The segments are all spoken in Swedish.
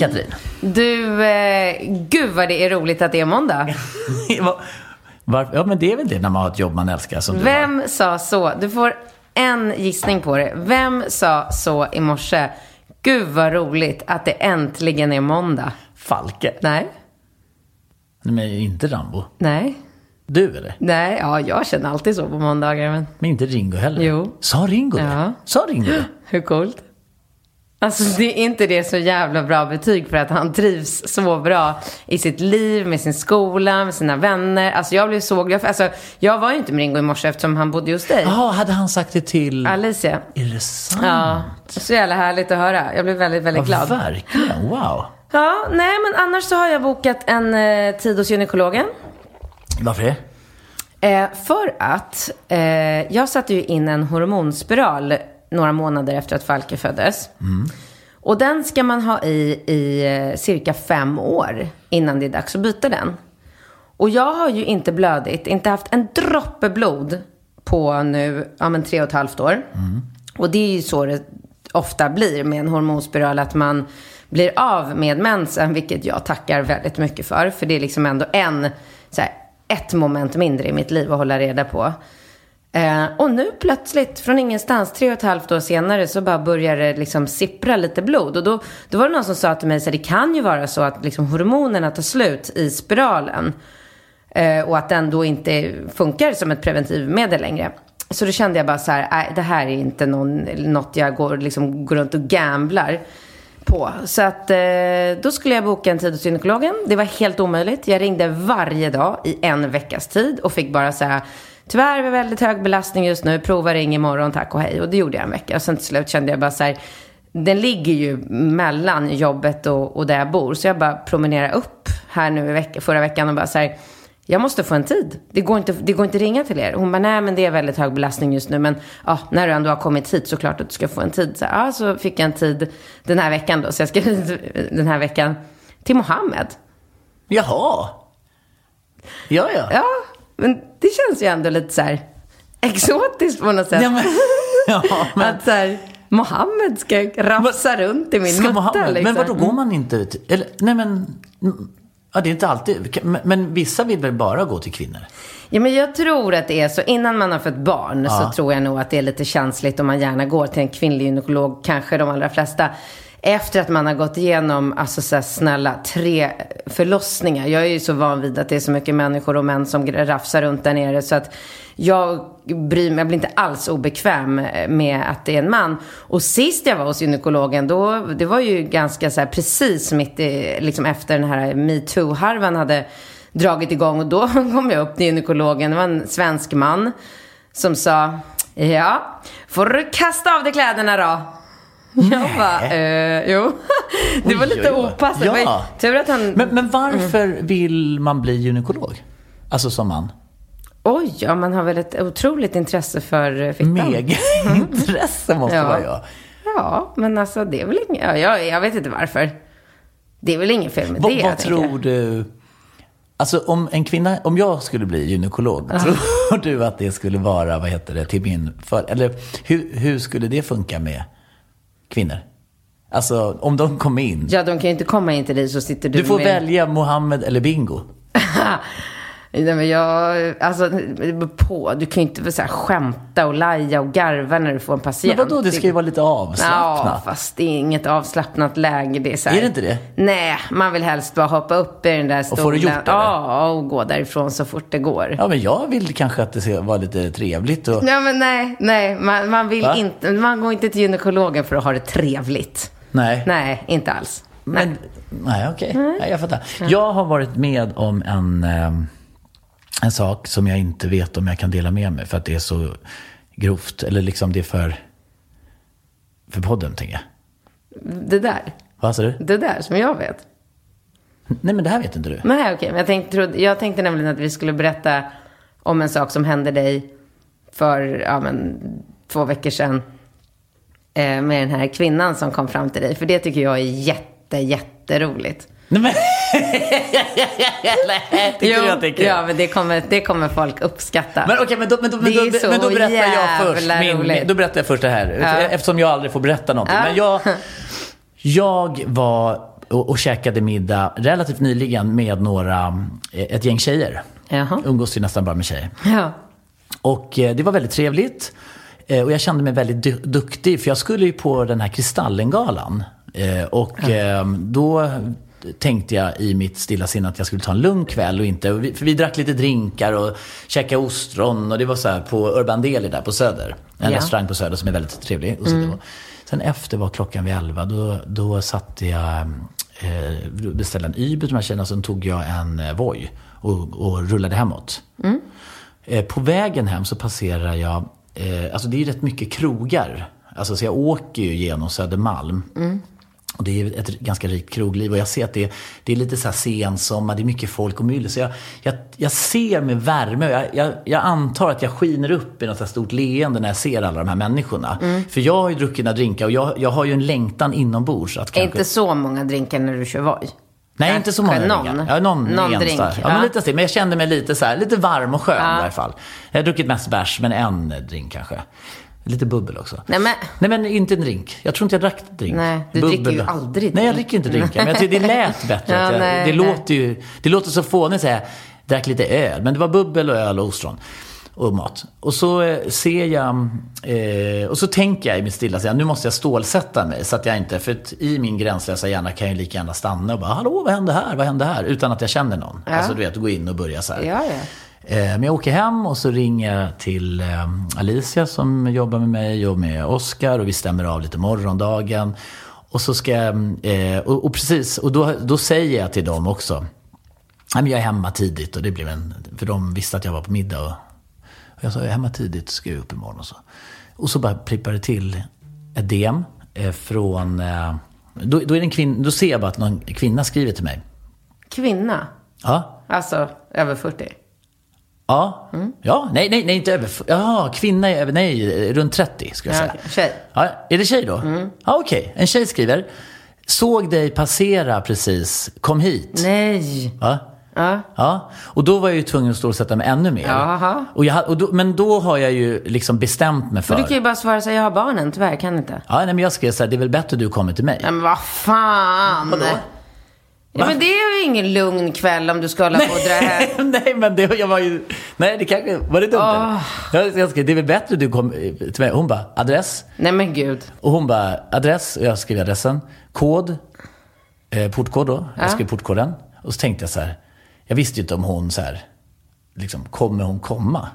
Hej Katrin. Du, eh, gud vad det är roligt att det är måndag. Va- Var, ja men det är väl det när man har ett jobb man älskar som du. Vem sa så? Du får en gissning på det. Vem sa så i morse? Gud vad roligt att det äntligen är måndag. Falke. Nej, Nej, men inte Rambo. nej, Du eller? nej. Ja, jag känner alltid så på måndagar. Men Men inte Ringo heller. Jo. Sa Ringo det? Ja. Sa Ringo det? hur coolt? Alltså det är inte det så jävla bra betyg för att han trivs så bra i sitt liv, med sin skola, med sina vänner. Alltså jag blev så glad. Alltså jag var ju inte med Ringo i morse eftersom han bodde hos dig. Jaha, hade han sagt det till... Alicia. Är det sant? Ja, så jävla härligt att höra. Jag blev väldigt, väldigt Ja, glad. verkligen. Wow. Ja, nej men annars så har jag bokat en eh, tid hos gynekologen. Varför det? Eh, för att eh, jag satte ju in en hormonspiral några månader efter att Falke föddes. Och den ska man ha i i eh, cirka fem år innan det är dags att byta den. Och jag har ju inte blödit, inte haft en droppe blod på nu, ja men tre och ett halvt år. Och det är ju så det ofta blir med en hormonspiral, att man blir av med mensen, vilket jag tackar väldigt mycket för. För det är liksom ändå en, så här, ett moment mindre i mitt liv att hålla reda på. Eh, och nu plötsligt, från ingenstans, tre och ett halvt år senare, så bara börjar det liksom sippra lite blod. Och då, då var det någon som sa till mig, så här, det kan ju vara så att liksom hormonerna tar slut i spiralen. Eh, och att den då inte funkar som ett preventivmedel längre. Så då kände jag bara så här, nej det här är inte någon, något jag går, liksom, går runt och gamblar på. Så att eh, då skulle jag boka en tid hos gynekologen. Det var helt omöjligt. Jag ringde varje dag i en veckas tid och fick bara säga Tyvärr är det väldigt hög belastning just nu. Prova ring imorgon, tack och hej. Och det gjorde jag en vecka. Och sen till slut kände jag bara så här. Den ligger ju mellan jobbet och, och där jag bor. Så jag bara promenerade upp här nu i vecka, förra veckan och bara så här. Jag måste få en tid. Det går inte, det går inte ringa till er. Hon bara, nej men det är väldigt hög belastning just nu. Men ja, när du ändå har kommit hit så klart att du ska få en tid. Så, ja, så fick jag en tid den här veckan då. Så jag ska den här veckan till Mohammed. Jaha. Ja, ja. Ja, men det känns ju ändå lite så här exotiskt på något sätt. Ja, men, ja, men, Att så här, Mohammed ska rafsa runt i min ska mutta liksom. Men vadå, går man inte till, eller, nej men, ja det är inte alltid, men, men vissa vill väl bara gå till kvinnor? Ja, men jag tror att det är så. Innan man har fått barn Ja. så tror jag nog att det är lite känsligt om man gärna går till en kvinnlig gynekolog. Kanske de allra flesta. Efter att man har gått igenom, alltså så här, snälla, tre förlossningar. Jag är ju så van vid att det är så mycket människor och män som rafsar runt där nere. Så att jag bryr mig, jag blir inte alls obekväm eh, med att det är en man. Och sist jag var hos gynekologen, då, det var ju ganska så här precis mitt i, liksom efter den här metoo-harvan hade dragit igång. Och då kom jag upp till gynekologen, det var en svensk man som sa, ja, får du kasta av dig kläderna då? Jag bara, eh, jo. Det var lite opassande. Ja. Tur att han... Men, men varför vill man bli gynekolog? Alltså som man? Oj, ja, man har väl ett otroligt intresse för eh, fittan. Mega intresse måste Ja. vara jag. Ja, men alltså det är väl inget... Ja, jag, jag vet inte varför. Det är väl inget fel med det, vad jag tror du? Alltså om en kvinna, om jag skulle bli gynekolog, tror du att det skulle vara, vad heter det, till min för, Eller hur, hur skulle det funka med kvinnor? Alltså om de kom in. Ja, de kan ju inte komma in till dig så sitter du Du får med... välja Mohammed eller Bingo. Nej, men jag, alltså, på. Du kan ju inte så här, skämta och laja och garva när du får en patient. Men vadå, det ska ju vara lite Ja, avslappnat. fast det är inget avslappnat läge. Det är, så här, Är det inte det? Nej, man vill helst bara hoppa upp i den där stolen. du gjort det, eller? Ja, och gå därifrån så fort det går. Ja, men jag vill kanske att det ska vara lite trevligt. Och... Nej, men nej, nej. Man, man vill Va? inte, man går inte till gynekologen för att ha det trevligt. Nej. Nej, inte alls. Men, nej, okej. Nej, jag fattar. Jag har varit med om en, eh, en sak som jag inte vet om jag kan dela med mig för att det är så grovt. Eller liksom det är för, för podden, tänker jag. Det där. Vad sa du? Det där som jag vet. Nej, men det här vet inte du. Nej, okej. Men jag tänkte, trodde, jag tänkte nämligen att vi skulle berätta om en sak som hände dig för ja, men, två veckor sedan. Eh, med den här kvinnan som kom fram till dig. För det tycker jag är jätte, jätteroligt. Nej, men... Nej, tycker du att det är kul? ja, men det kommer, det kommer folk uppskatta. Men okej, men, då, men, då, men, då, så men då berättar jag först min, roligt. Då berättar jag först det här. Ja. Eftersom jag aldrig får berätta någonting. Ja. Men jag, jag var och, och käkade middag relativt nyligen med några, eh, ett gäng tjejer. Jaha. Umgås ju nästan bara med tjejer. Ja. Och eh, det var väldigt trevligt. Eh, Och jag kände mig väldigt du- duktig, för jag skulle ju på den här Kristallengalan. Och eh, då tänkte jag i mitt stilla sinne att jag skulle ta en lugn kväll och inte... För vi drack lite drinkar och käkade ostron och det var så här på Urban Deli där på Söder. En Ja. restaurang på Söder som är väldigt trevlig. Och så var. Sen efter var klockan vid elva, då, då satte jag... Eh, beställde en Uber till de här tjejerna, sen tog jag en eh, Voi och, och rullade hemåt. Eh, På vägen hem så passerar jag, eh, alltså det är ju rätt mycket krogar. Alltså så jag åker ju genom Södermalm. Och det är ett ganska rikt krogliv och jag ser att det, det är lite så här sensommar, det är mycket folk och myller. Så jag, jag, jag ser med värme jag, jag, jag antar att jag skiner upp i något så stort leende när jag ser alla de här människorna. För jag har ju druckit några drinkar och jag, jag har ju en längtan inombords att kanske... inte så många drinkar när du kör Voi? Nej, inte så många Någon. drinkar. Ja, någon, Någon drink, Ja, ja. Men, lite, men jag kände mig lite så här, lite varm och skön Ja. i alla fall. Jag har druckit mest bärs, men en drink kanske. Lite bubbel också. Nej, men- Nej, men inte en drink. Jag tror inte jag drack drink. Nej, du dricker ju aldrig Nej, jag drink. dricker inte drinkar. Men jag tyckte det lät bättre. Ja, jag, nej, det, låter ju, det låter så fånigt att säga, drack lite öl. Men det var bubbel och öl och ostron. Och mat. Och så eh, ser jag, eh, och så tänker jag i mitt stilla sinne, nu måste jag stålsätta mig. Så att jag inte, för att i min gränslösa hjärna kan jag lika gärna stanna och bara, hallå vad hände här, vad hände här? Utan att jag känner någon. Ja. Alltså du vet, gå in och börja så här. Ja, ja. Eh, Men jag åker hem och så ringer jag till eh, Alicia som jobbar med mig och med Oskar och vi stämmer av lite morgondagen. Och så ska jag, eh, och, och precis, och då, då säger jag till dem också, jag är hemma tidigt och det blev en, för de visste att jag var på middag. Och, och jag sa, jag är hemma tidigt, ska jag upp imorgon och så. Och så bara plippar det till ett DM från, då, då, är en kvinn, då ser jag bara att någon kvinna skriver till mig. Kvinna? Ja, Alltså över 40? Ja. Ja, nej, nej, nej, inte över... Ja, kvinna är över... Nej, runt 30 skulle jag Ja, säga. okej. Tjej. Ja, är det tjej då? Ja, okej. En tjej skriver. Såg dig passera precis. Kom hit. Nej. Ja. Ja. Ja, och då var jag ju tvungen att stålsätta mig ännu mer. Och jag, och då, men då har jag ju liksom bestämt mig för... Men du kan ju bara svara så jag har barnen, tyvärr, kan inte. Ja, nej, men jag skrev så här, det är väl bättre du kommer till mig. Nej men vad fan. Vadå? Ja, men det är ju ingen lugn kväll om du ska hålla på och dra hem. nej, men det, jag var ju... Nej, det kanske... Var det dumt eller? Jag, jag skrev, det är väl bättre du kommer till mig. Hon bara, adress? Nej men gud. Och hon bara, adress, och jag skrev adressen. Kod, eh, portkod då. Jag skrev portkoden. Och så tänkte jag så här, jag visste ju inte om hon så här, liksom, kommer hon komma?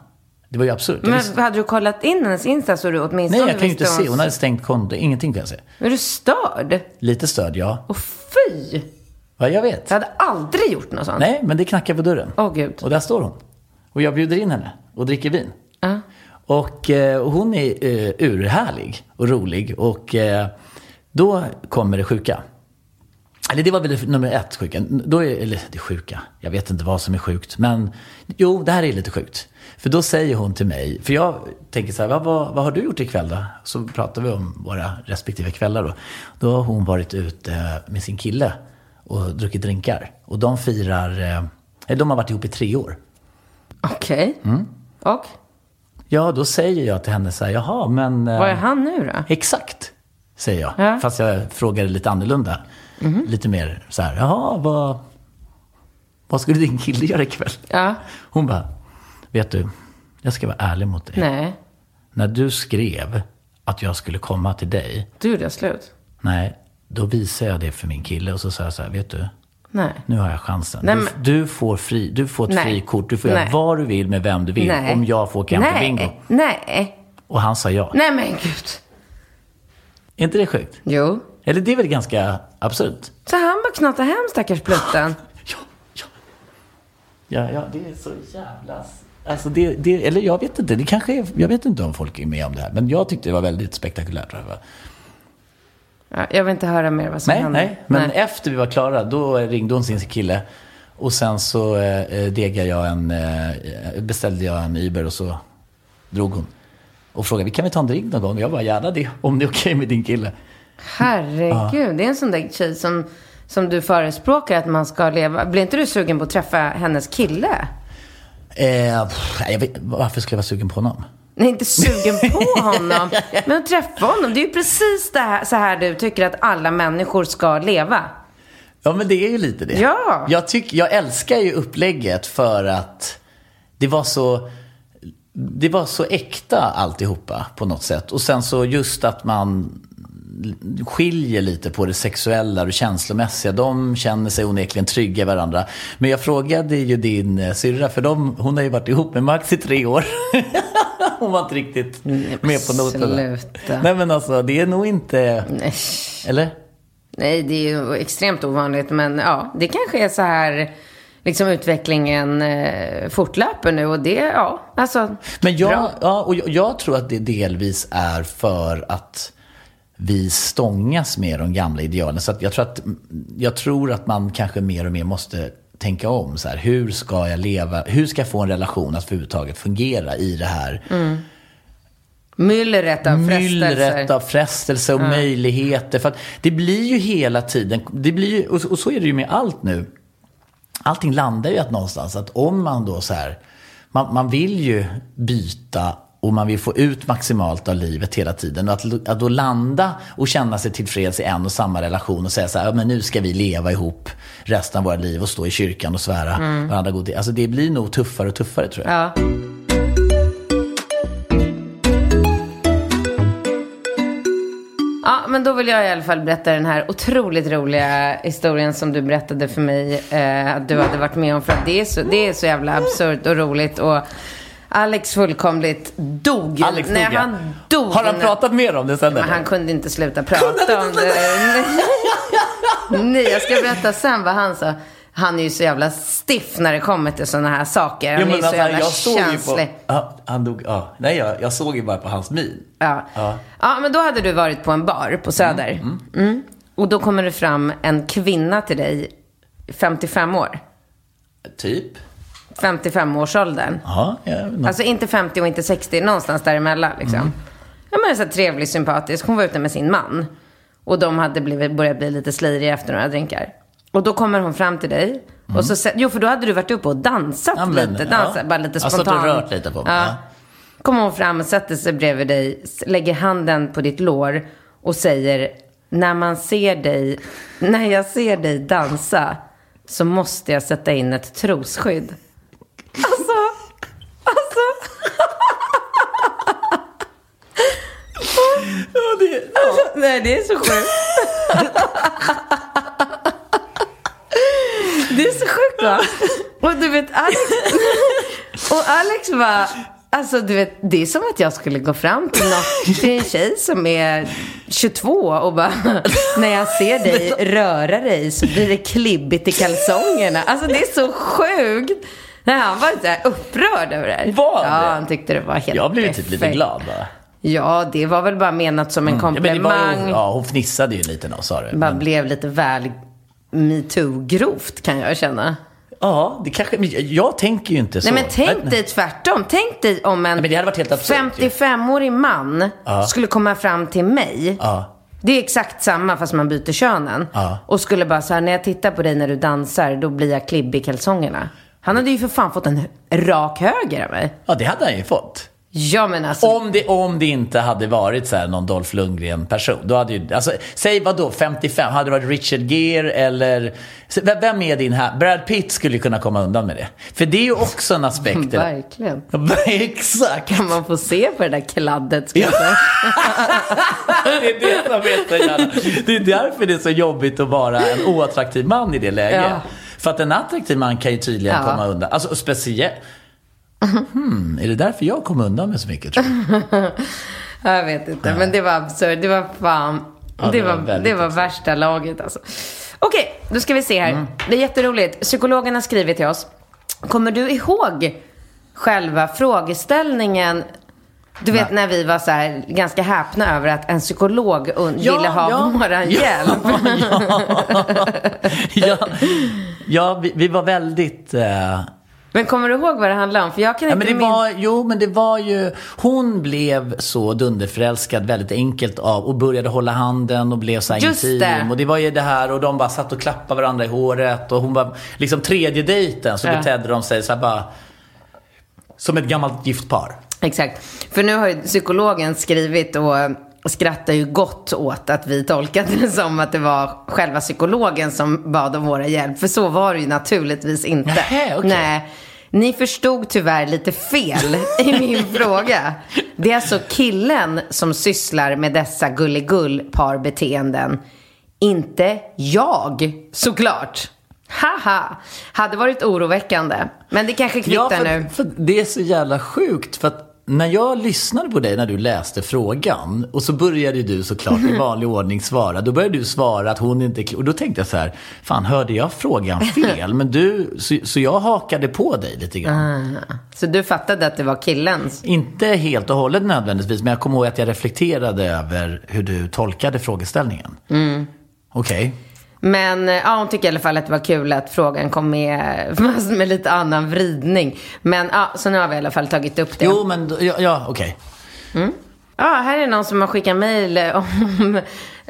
Det var ju absurt. Men visste, hade du kollat in hennes Insta så du åtminstone nej, jag kan ju inte se. Hon hade stängt konto. Ingenting kan jag se. Är du störd? Lite störd, ja. Och fy! Ja, jag vet. Jag hade aldrig gjort något sånt. Nej, men det knackar på dörren. Åh gud. Och där står hon. Och jag bjuder in henne och dricker vin. Ja. Och eh, och hon är eh, urhärlig och rolig. Och eh, då kommer det sjuka. Eller det var väl nummer ett sjuka. Då är, eller det sjuka, jag vet inte vad som är sjukt. Men jo, det här är lite sjukt. För då säger hon till mig, för jag tänker så här, vad, vad, vad har du gjort ikväll då? Så pratar vi om våra respektive kvällar då. Då har hon varit ute med sin kille och druckit drinkar. Och de firar, eh, de har varit ihop i tre år. Okej. Mm. Och? Ja, då säger jag till henne så här, jaha, men... eh, Vad är han nu då? Exakt, säger jag. Ja. Fast jag frågar lite annorlunda. Lite mer så här, jaha, vad, vad skulle din kille göra ikväll? Ja. Hon bara, vet du, jag ska vara ärlig mot dig. Nej, När du skrev att jag skulle komma till dig, då gjorde jag slut. nej, då visade jag det för min kille och så sa jag så här, vet du, Nej. nu har jag chansen. Nej, du, men- du, får fri, du får ett Nej. frikort, du får göra vad du vill med vem du vill Nej. om jag får åka hem Nej. bingo. Nej. Och han sa ja. Nej men gud. Är inte det sjukt? Jo. Eller det är väl ganska absurt? Så han bara knatade hem stackars plutten. Ja, ja. Ja, ja, det är så jävla... Alltså det, det, eller jag vet inte, det kanske är, jag vet inte om folk är med om det här. Men jag tyckte det var väldigt spektakulärt. Jag. Ja, vill inte höra mer vad som Nej, hände. nej. Men efter vi var klara, då ringde hon sin kille. Och sen så eh, degade jag en, eh, beställde jag en Uber och så drog hon. Och frågade, kan vi ta en drink någon gång? Jag bara, gärna det, om det är okej med din kille. Herregud, det är en sån där tjej som, som du förespråkar att man ska leva. Blir inte du sugen på att träffa hennes kille? Eh, pff, jag vet, varför skulle jag vara sugen på honom? Nej, inte sugen på honom. Men att träffa honom. Det är ju precis det här, så här du tycker att alla människor ska leva. Ja, men det är ju lite det. Ja. Jag, tyck, jag älskar ju upplägget för att det var så... Det var så äkta alltihopa på något sätt. Och sen så just att man skiljer lite på det sexuella och det känslomässiga. De känner sig onekligen trygga i varandra. Men jag frågade ju din syrra, för de, hon har ju varit ihop med Max i tre år. hon var inte riktigt med på noterna. sluta. Nej men alltså, det är nog inte... Nej. Eller? Nej, det är ju extremt ovanligt. Men ja, det kanske är så här liksom utvecklingen eh, fortlöper nu. Och det, ja, alltså. Men jag, bra. ja, och jag, jag tror att det delvis är för att vi stångas med de gamla idealen. Så jag, tror att, jag tror att man kanske mer och mer måste tänka om. Så här, hur ska jag leva? Hur ska jag få en relation att överhuvudtaget fungera i det här Myllret av myllret frestelser. av frestelse och möjligheter. För det blir ju hela tiden, det blir ju, och, och så är det ju med allt nu. Allting landar ju att någonstans att om man då så här, man, man vill ju byta och man vill få ut maximalt av livet hela tiden. Och att, att då landa och känna sig tillfreds i en och samma relation och säga så här, ja, men nu ska vi leva ihop resten av våra liv och stå i kyrkan och svära varandra god. Alltså det blir nog tuffare och tuffare tror jag. Ja. Ja, men då vill jag i alla fall berätta den här otroligt roliga historien som du berättade för mig eh, att du hade varit med om. För att det är så, det är så jävla absurt och roligt. Och Alex fullkomligt dog. Alex Nej, dog, ja. han dog. Har han pratat mer om det sen? Men eller? han kunde inte sluta prata om det. Nej, jag ska berätta sen vad han sa. Han är ju så jävla stiff när det kommer till sådana här saker. Han Jo, är ju så alltså, jävla jag såg ju på... känslig. Ja, han dog, ja. Nej, jag, jag såg ju bara på hans min. Ja. Ja. ja, men då hade du varit på en bar på Söder. Mm. Och då kommer det fram en kvinna till dig, 55 år. Typ. 55-årsåldern. Ja, ja, Alltså inte 50 och inte 60, någonstans däremellan liksom. Ja men så här trevlig, sympatisk. Hon var ute med sin man. Och de hade blivit, börjat bli lite sliriga efter några drinkar. Och då kommer hon fram till dig. Och så, jo för då hade du varit uppe och dansat Ja, men, lite. Dansat, ja. bara lite Jag har stått och spontant. rört lite på mig, Ja. Kommer hon fram och sätter sig bredvid dig. Lägger handen på ditt lår. Och säger, när man ser dig, när jag ser dig dansa. Så måste jag sätta in ett trosskydd. Alltså, alltså. Nej, det är så sjukt. Det är så sjukt va? Och du vet, Alex, och Alex var, alltså du vet, det är som att jag skulle gå fram till, någon, till en tjej som är 22 och bara, när jag ser dig röra dig så blir det klibbigt i kalsongerna. Alltså det är så sjukt. Nej, han var så upprörd över det här. Var Ja, det? han tyckte det var helt Jag blev typ lite glad bara. Ja, det var väl bara menat som en Ja, det komplimang. var, ju- ja, hon fnissade ju lite då, sa du. Bara Men, blev lite väl metoo-grovt kan jag känna. ja, det kanske, men jag, tänker ju inte så. Nej men tänk dig tvärtom. Tänk dig om en men det hade varit helt absurt ju. 55-årig man skulle komma fram till mig. Ja. Det är exakt samma fast man byter könen. Ja. Och skulle bara så här, när jag tittar på dig när du dansar, då blir jag klibbig i kalsongerna. Han hade ju för fan fått en rak höger av mig. Ja, det hade han ju fått. Ja men alltså. Om det, om det inte hade varit så någon Dolph Lundgren-person. Då hade ju, alltså, säg vad då 55? Hade det varit Richard Gere eller... Vem är din här? Brad Pitt skulle ju kunna komma undan med det. För det är ju också en aspekt. Verkligen. Exakt! Kan man få se på det där kladdet säga. Det är det som är så jävla... Det är därför det är så jobbigt att vara en oattraktiv man i det läget. Ja. För att en attraktiv man kan ju tydligen Ja. komma undan. Alltså speciellt... Hmm, är det därför jag kom undan med så mycket tror du? Jag vet inte, men det var absurt. Det var fan... Ja, det, det var, var det var värsta laget alltså. Okej, då ska vi se här. Mm. Det är jätteroligt. Psykologen har skrivit till oss. Kommer du ihåg själva frågeställningen? Du vet när vi var så här ganska häpna över att en psykolog un- ville ha våran hjälp. ja, ja vi, vi var väldigt... eh, Men kommer du ihåg vad det handlade om? För jag kan Ja, inte men det min- var, jo, men det var ju... Hon blev så dunderförälskad väldigt enkelt av och började hålla handen och blev så här Just intim. det. Och det var ju det här och de bara satt och klappade varandra i håret. Och hon var liksom tredje dejten så Ja. betedde de sig så här bara... Som ett gammalt gift par. Exakt. För nu har ju psykologen skrivit och skrattar ju gott åt att vi tolkade det som att det var själva psykologen som bad om våra hjälp. För så var det ju naturligtvis inte. Nähä, okej. Nej. Ni förstod tyvärr lite fel i min fråga. Det är alltså killen som sysslar med dessa gulligull-parbeteenden. Inte jag, såklart. Haha, hade varit oroväckande. Men det kanske kvittar för, nu. för det är så jävla sjukt. För att när jag lyssnade på dig när du läste frågan och så började du såklart i vanlig ordning svara. Då började du svara att hon inte är Och då tänkte jag så här, fan hörde jag frågan fel? Men du, så, så jag hakade på dig lite grann. Så du fattade att det var killens? Inte helt och hållet nödvändigtvis, men jag kommer ihåg att jag reflekterade över hur du tolkade frågeställningen. Okej. Men eh, ja, hon tycker i alla fall att det var kul att frågan kom med, med lite annan vridning. Men ja, så nu har vi i alla fall tagit upp det. Jo, men ja, ja okej. Ja, här är någon som har skickat mejl om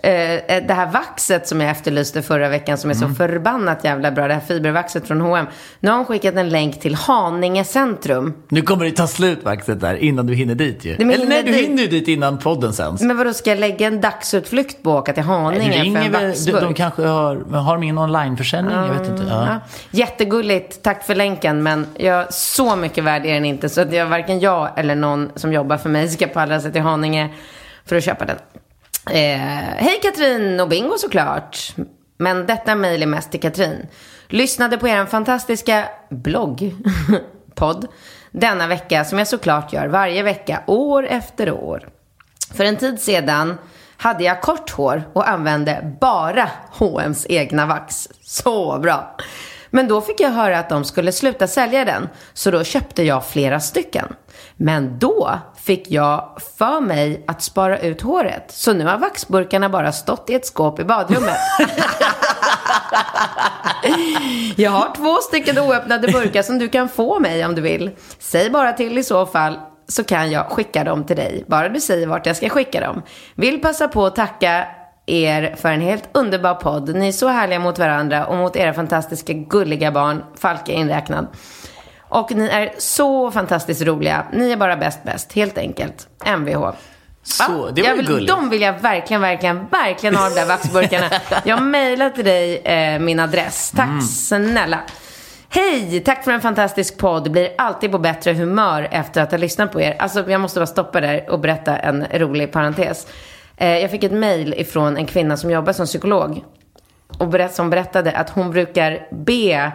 eh, det här vaxet som jag efterlyste förra veckan som är Mm. så förbannat jävla bra. Det här fibervaxet från H&M. Nu har hon skickat en länk till Haninge centrum. Nu kommer det ta slut Maxet där, innan du hinner dit ju. Eller nej, du dit. hinner ju dit innan podden sänds. Men vadå, ska jag lägga en dagsutflykt på att åka till Haninge Du för en väl, de, vaxburk? de kanske har, har de ingen onlineförsäljning? Jag vet inte. Ja. Ja. Jättegulligt, tack för länken. Men jag, så mycket värd är den inte. Så att jag, varken jag eller någon som jobbar för mig ska pallra sig till Haninge för att köpa den. Eh, Hej Katrin och Bingo såklart. Men detta mejl är mest till Katrin. Lyssnade på er fantastiska blogg, podd, denna vecka som jag såklart gör varje vecka, år efter år. För en tid sedan hade jag kort hår och använde bara H&M's egna vax. Så bra! Men då fick jag höra att de skulle sluta sälja den, så då köpte jag flera stycken. Men då fick jag för mig att spara ut håret, så nu har vaxburkarna bara stått i ett skåp i badrummet. Jag har två stycken oöppnade burkar som du kan få mig om du vill. Säg bara till i så fall så kan jag skicka dem till dig. Bara du säger vart jag ska skicka dem. Vill passa på att tacka er för en helt underbar podd. Ni är så härliga mot varandra och mot era fantastiska gulliga barn, Falke inräknad. Och ni är så fantastiskt roliga. Ni är bara bäst bäst, helt enkelt. Mvh. Så, det var jag ju vill, gulligt. De vill jag verkligen, verkligen, verkligen ha de där vaxburkarna. Jag mejlar till dig eh, min adress. Tack Mm. snälla. Hej! Tack för en fantastisk podd. Blir alltid på bättre humör efter att ha lyssnat på er. Alltså, jag måste bara stoppa där och berätta en rolig parentes. Eh, jag fick ett mejl ifrån en kvinna som jobbar som psykolog. Och berätt, som berättade att hon brukar be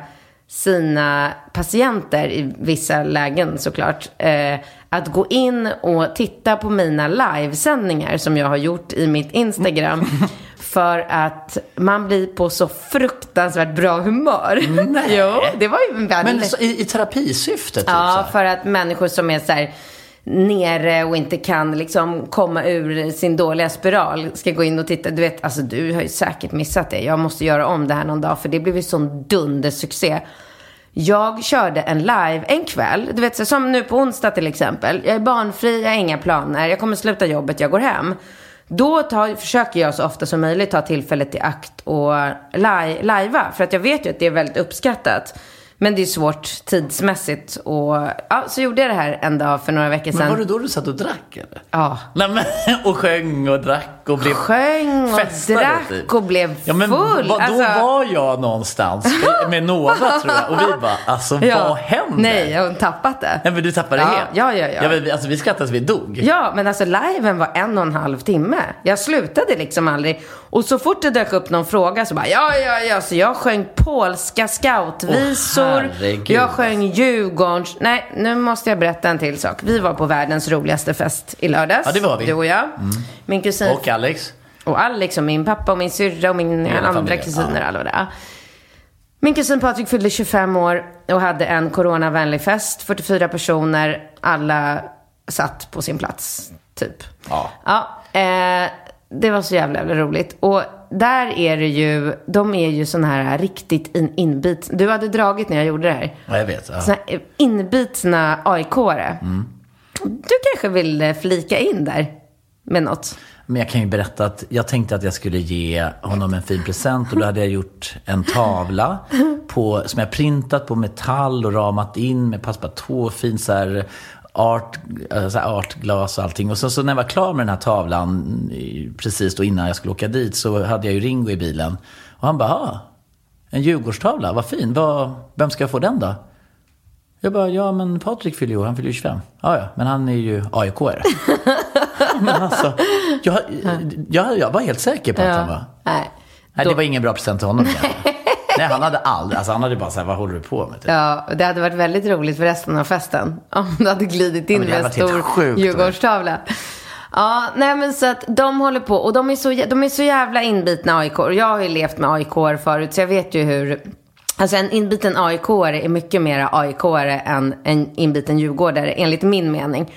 sina patienter i vissa lägen såklart. Eh, att gå in och titta på mina livesändningar som jag har gjort i mitt Instagram. För att man blir på så fruktansvärt bra humör. Nej. jo, det var ju Men väldigt... så, i, i terapisyfte typ Ja, för att människor som är så här nere och inte kan liksom komma ur sin dåliga spiral ska gå in och titta. Du vet, alltså du har ju säkert missat det. Jag måste göra om det här någon dag för det blev ju sån dundersuccé. Jag körde en live en kväll, du vet så som nu på onsdag till exempel. Jag är barnfri, jag har inga planer, jag kommer sluta jobbet, jag går hem. Då tar, försöker jag så ofta som möjligt ta tillfället i akt och lajva. För att jag vet ju att det är väldigt uppskattat. Men det är svårt tidsmässigt. Och, ja, så gjorde jag det här en dag för några veckor sedan. Men var det då du satt och drack eller? Ja. Nej, men, och sjöng och drack och blev Sjöng och festade, drack typ. och blev Ja, men full. vad- då Alltså- var jag någonstans med Nova tror jag. Och vi bara, alltså vad händer? Nej, jag har tappat det. Nej men du tappade Ja, helt. ja, ja, ja. ja men, vi- alltså vi skrattade så vi dog. Ja, men alltså liven var en och en halv timme. Jag slutade liksom aldrig. Och så fort det dök upp någon fråga så bara ja, ja, ja. Så jag sjöng polska scoutvisor. Herregud. jag sjöng Djurgårdens. Nej, nu måste jag berätta en till sak. Vi var på världens roligaste fest i lördags. Ja, det var vi. Mm. Du och jag. Min kusin. Och Alex. Och Alex och min pappa och min syrra och min Hela andra familjen, kusiner. ja. Alla det. Min kusin Patrik fyllde 25 år och hade en coronavänlig fest. 44 personer, alla satt på sin plats, typ. Ja. Ja, eh, det var så jävla, jävla roligt. Och där är det ju, de är ju sån här riktigt in, inbit. Du hade dragit när jag gjorde det här. Ja, jag vet. Ja. Såna här inbitna AIK-are. Mm. Du kanske vill eh, flika in där med något? Men jag kan ju berätta att jag tänkte att jag skulle ge honom en fin present och då hade jag gjort en tavla på, som jag printat på metall och ramat in med passepartout, fin så här art, eh, så här artglas och allting. Och så, så när jag var klar med den här tavlan, precis då innan jag skulle åka dit, så hade jag ju Ringo i bilen. Och han bara, ah, en Djurgårdstavla, vad fin. Vad, vem ska jag få den då? Jag bara, ja men Patrik fyller ju han fyller ju 25. Ja, ja, men han är ju AIK-are. men alltså, jag, jag, jag var helt säker på att han var... Nej. Nej, Då- det var ingen bra present till honom. Nej, han hade aldrig, alltså han hade bara så här, vad håller du på med? Typ. Ja, det hade varit väldigt roligt för resten av festen. Om du hade glidit in det med en stor sjukt, Djurgårdstavla. Ja, nej men så att de håller på. Och de är så, de är så jävla inbitna AIK. Jag har ju levt med AIK förut, så jag vet ju hur... Alltså en inbiten aik är mycket mer aik än en inbiten djurgårdare, enligt min mening.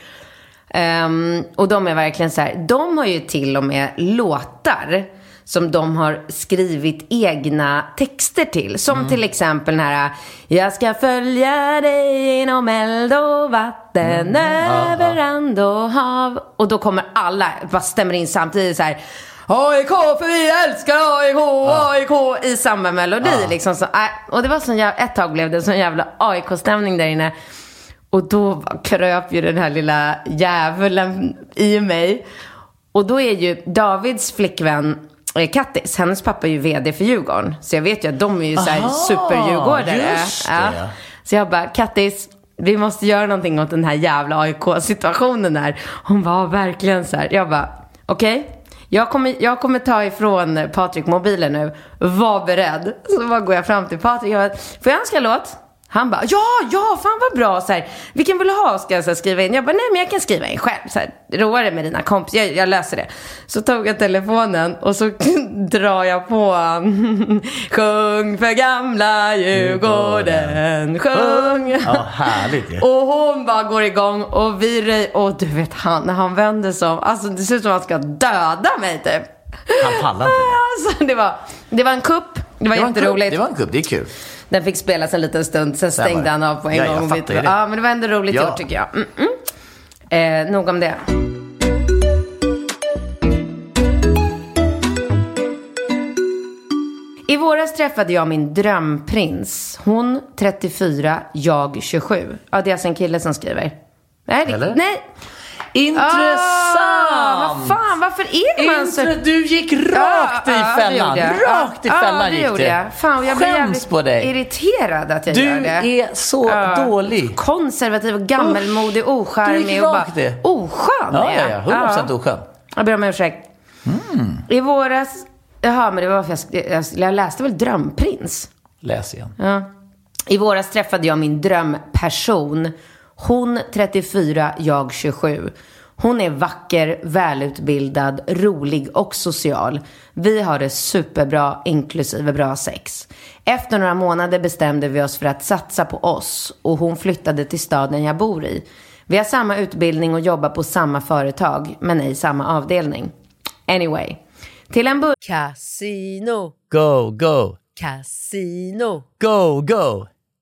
Ehm, och de är verkligen så här, de har ju till och med låtar som de har skrivit egna texter till. Som till exempel den här Jag ska följa dig inom eld och vatten, över land och hav. Och då kommer alla, bara stämmer in samtidigt så här AIK för vi älskar AIK, AIK i samma melodi liksom. Så, äh, och det var sån jävla, ett tag blev det sån jävla AIK-stämning där inne. Och då kröp ju den här lilla djävulen i mig. Och då är ju Davids flickvän eh, Kattis, hennes pappa är ju vd för Djurgården. Så jag vet ju att de är ju såhär superdjurgårdare. det. Så jag bara, Kattis, vi måste göra någonting åt den här jävla AIK-situationen här. Hon var verkligen så här. Jag bara, okej. Jag kommer, jag kommer ta ifrån Patrik mobilen nu. Var beredd. Så bara går jag fram till Patrik. Jag bara, får jag önska en låt? Han bara, ja, ja, fan vad bra. Så här, Vilken vill du ha? Ska jag så här, skriva in? Jag bara, nej men jag kan skriva in själv. Så här, roa dig med dina kompisar, jag, jag löser det. Så tog jag telefonen och så drar jag på Sjung för gamla Djurgården, sjung. Ja, härligt ju. Och hon bara går igång och vi Och du vet han, när han vänder sig om, alltså det ser ut som att han ska döda mig typ. Han pallar inte det. Alltså det var, det var en kupp, det var, Det var jätteroligt. Det var en kupp, det är kul. Den fick spelas en liten stund, sen stängde han av på en Ja, jag gång. ju det. Ja, men det var ändå roligt Ja. gjort tycker jag. Mm -mm. Eh, nog om det. I våras träffade jag min drömprins. Hon 34, jag 27. Ja, det är alltså en kille som skriver. Nej, det, nej. Intressant! Ah, vad fan, varför är man så... Du gick rakt i Ja, ja, det fällan. jag. Rakt i Ja, fällan ja, det gick gjorde det. jag. Fan, jag Skäms jävligt på dig. irriterad att jag Du gör det. är så Ja. dålig. Konservativ och gammelmodig, Du ocharmig gick och bara rakt det. oskön Ja, är ja, jag. ja. 100% oskön. Jag ber om ursäkt. Mm. I våras, jaha men det var för jag, jag, jag läste väl Drömprins. Läs igen. Ja. I våras träffade jag min drömperson. Hon 34, jag 27. Hon är vacker, välutbildad, rolig och social. Vi har det superbra, inklusive bra sex. Efter några månader bestämde vi oss för att satsa på oss och hon flyttade till staden jag bor i. Vi har samma utbildning och jobbar på samma företag, men ej samma avdelning. Anyway. Till en början Casino, Go, go, casino, go, go,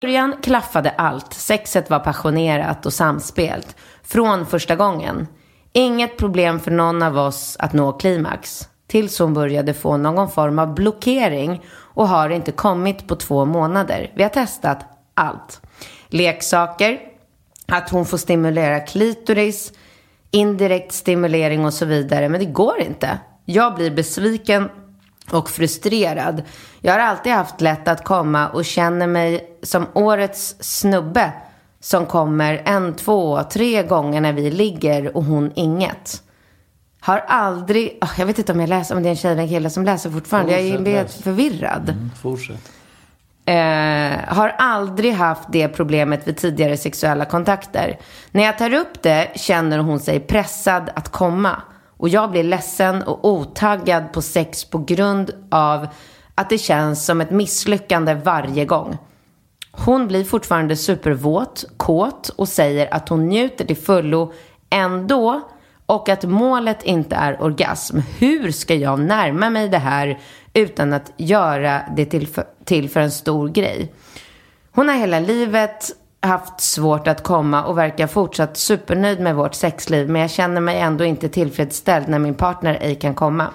Början klaffade allt. Sexet var passionerat och samspelt. Från första gången. Inget problem för någon av oss att nå klimax. Tills hon började få någon form av blockering och har inte kommit på två månader. Vi har testat allt. Leksaker, att hon får stimulera klitoris, indirekt stimulering och så vidare. Men det går inte. Jag blir besviken och frustrerad. Jag har alltid haft lätt att komma och känner mig som årets snubbe som kommer en, två, tre gånger när vi ligger och hon inget. Har aldrig, ah, jag vet inte om jag läser, om det är en tjej eller en kille som läser fortfarande. jag är Fortsätt helt läs. förvirrad. Mm, fortsätt. Eh, har aldrig haft det problemet vid tidigare sexuella kontakter. När jag tar upp det känner hon sig pressad att komma. Och jag blir ledsen och otaggad på sex på grund av att det känns som ett misslyckande varje gång. Hon blir fortfarande supervåt, kåt och säger att hon njuter till fullo ändå och att målet inte är orgasm. Hur ska jag närma mig det här utan att göra det till för, till för en stor grej? Hon har hela livet haft svårt att komma och verkar fortsatt supernöjd med vårt sexliv men jag känner mig ändå inte tillfredsställd när min partner ej kan komma.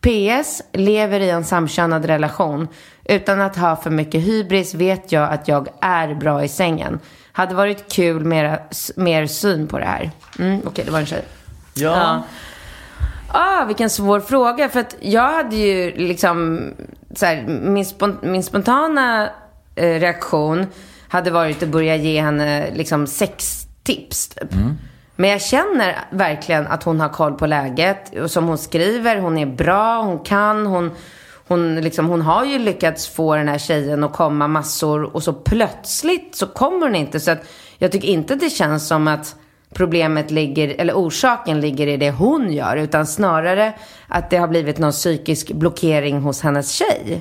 PS. Lever i en samkönad relation. Utan att ha för mycket hybris vet jag att jag är bra i sängen. Hade varit kul mera, s- mer syn på det här. Mm, Okej, det var en tjej. Ja. Ah, vilken svår fråga. För att jag hade ju liksom, så här, min, spon- min spontana eh, reaktion hade varit att börja ge henne liksom sextips. Typ. Men jag känner verkligen att hon har koll på läget. Och som hon skriver, hon är bra, hon kan, hon, hon, liksom, hon har ju lyckats få den här tjejen att komma massor. Och så plötsligt så kommer hon inte. Så att jag tycker inte det känns som att problemet ligger, eller orsaken ligger i det hon gör. Utan snarare att det har blivit någon psykisk blockering hos hennes tjej.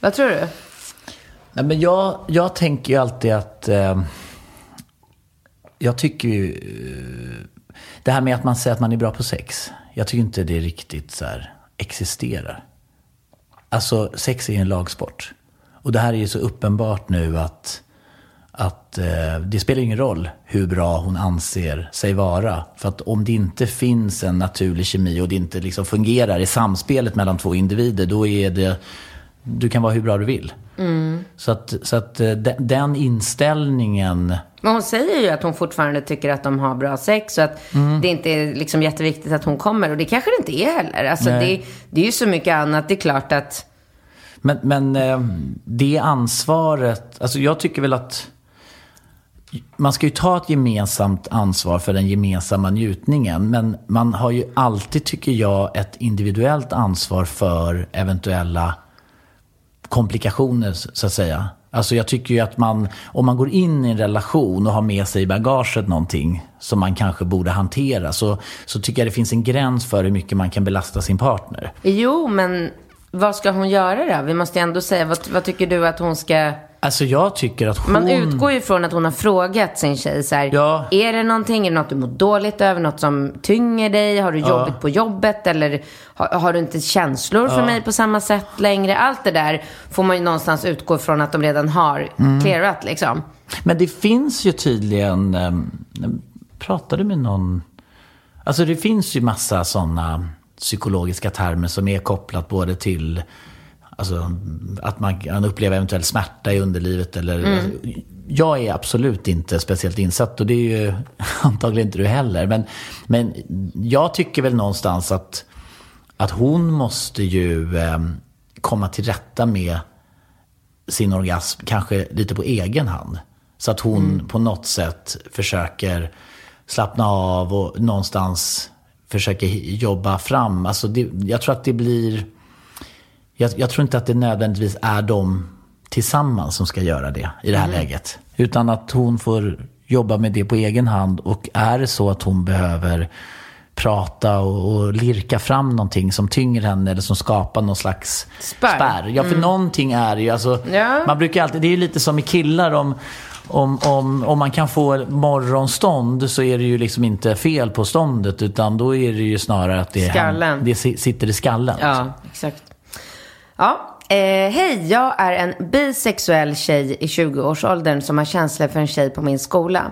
Vad tror du? Nej, men jag, jag tänker ju alltid att... Eh, jag tycker ju... Eh, det här med att man säger att man är bra på sex. Jag tycker inte det riktigt så här, existerar. Alltså, sex är ju en lagsport. Och det här är ju så uppenbart nu att, att eh, det spelar ingen roll hur bra hon anser sig vara. För att om det inte finns en naturlig kemi och det inte liksom fungerar i samspelet mellan två individer, då är det... Du kan vara hur bra du vill. Så att, så att eh, de- den inställningen... Men hon säger ju att hon fortfarande tycker att de har bra sex och att det inte är liksom jätteviktigt att hon kommer. Och det kanske det inte är heller. Alltså det, det är ju så mycket annat. Det är klart att... Men, men eh, det ansvaret, alltså jag tycker väl att man ska ju ta ett gemensamt ansvar för den gemensamma njutningen. Men man har ju alltid, tycker jag, ett individuellt ansvar för eventuella komplikationer, så att säga. Alltså jag tycker ju att man, om man går in i en relation och har med sig i bagaget någonting som man kanske borde hantera, så, så tycker jag det finns en gräns för hur mycket man kan belasta sin partner. Jo, men vad ska hon göra då? Vi måste ändå säga, vad, vad tycker du att hon ska... Alltså jag tycker att hon... Man utgår ju från att hon har frågat sin tjej så här, Ja. är det någonting, är det något du mår dåligt över, något som tynger dig, har du Ja. jobbigt på jobbet eller har, har du inte känslor för Ja. mig på samma sätt längre? Allt det där får man ju någonstans utgå från att de redan har Mm. clearat liksom. Men det finns ju tydligen, um, pratade med någon, alltså det finns ju massa sådana psykologiska termer som är kopplat både till Alltså att man kan uppleva eventuell smärta i underlivet eller... Mm. Jag är absolut inte speciellt insatt och det är ju antagligen inte du heller. Men, men jag tycker väl någonstans att, att hon måste ju eh, komma till rätta med sin orgasm kanske lite på egen hand. Så att hon på något sätt försöker slappna av och någonstans försöker jobba fram. Alltså det, jag tror att det blir... Jag, jag tror inte att det nödvändigtvis är de tillsammans som ska göra det i det här läget. Utan att hon får jobba med det på egen hand. Och är det så att hon behöver prata och, och lirka fram någonting som tynger henne eller som skapar någon slags Spärr. Ja, för någonting är ju, alltså, Ja. man brukar alltid, det är ju lite som i killar om, om, om, om man kan få morgonstånd så är det ju liksom inte fel på ståndet utan då är det ju snarare att det, Skallen. det si- sitter i skallen. Ja, exakt. Ja, eh, hej, jag är en bisexuell tjej i 20-årsåldern som har känslor för en tjej på min skola.